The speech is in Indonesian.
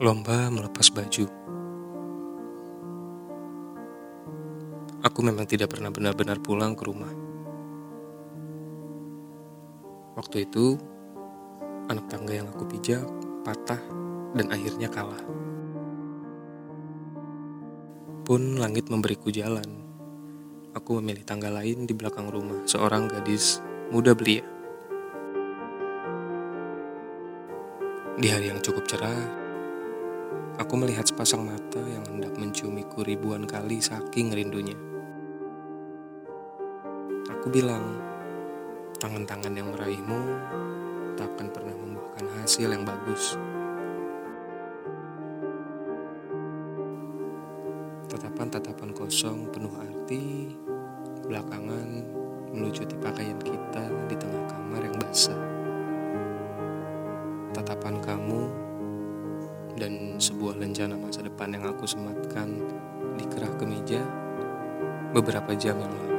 Lomba melepas baju. Aku memang tidak pernah benar-benar pulang ke rumah. Waktu itu, anak tangga yang aku pijak patah dan akhirnya kalah. Pun langit memberiku jalan. Aku memilih tangga lain di belakang rumah seorang gadis muda belia. Di hari yang cukup cerah, aku melihat sepasang mata yang hendak menciumiku ribuan kali saking rindunya. Aku bilang, tangan-tangan yang meraihmu tak akan pernah membuahkan hasil yang bagus. Tatapan-tatapan kosong penuh arti, belakangan melucuti pakaian kita di tengah kamar yang basah. Tatapan kamu dan sebuah lencana masa depan yang aku sematkan di kerah kemeja beberapa jam yang lalu.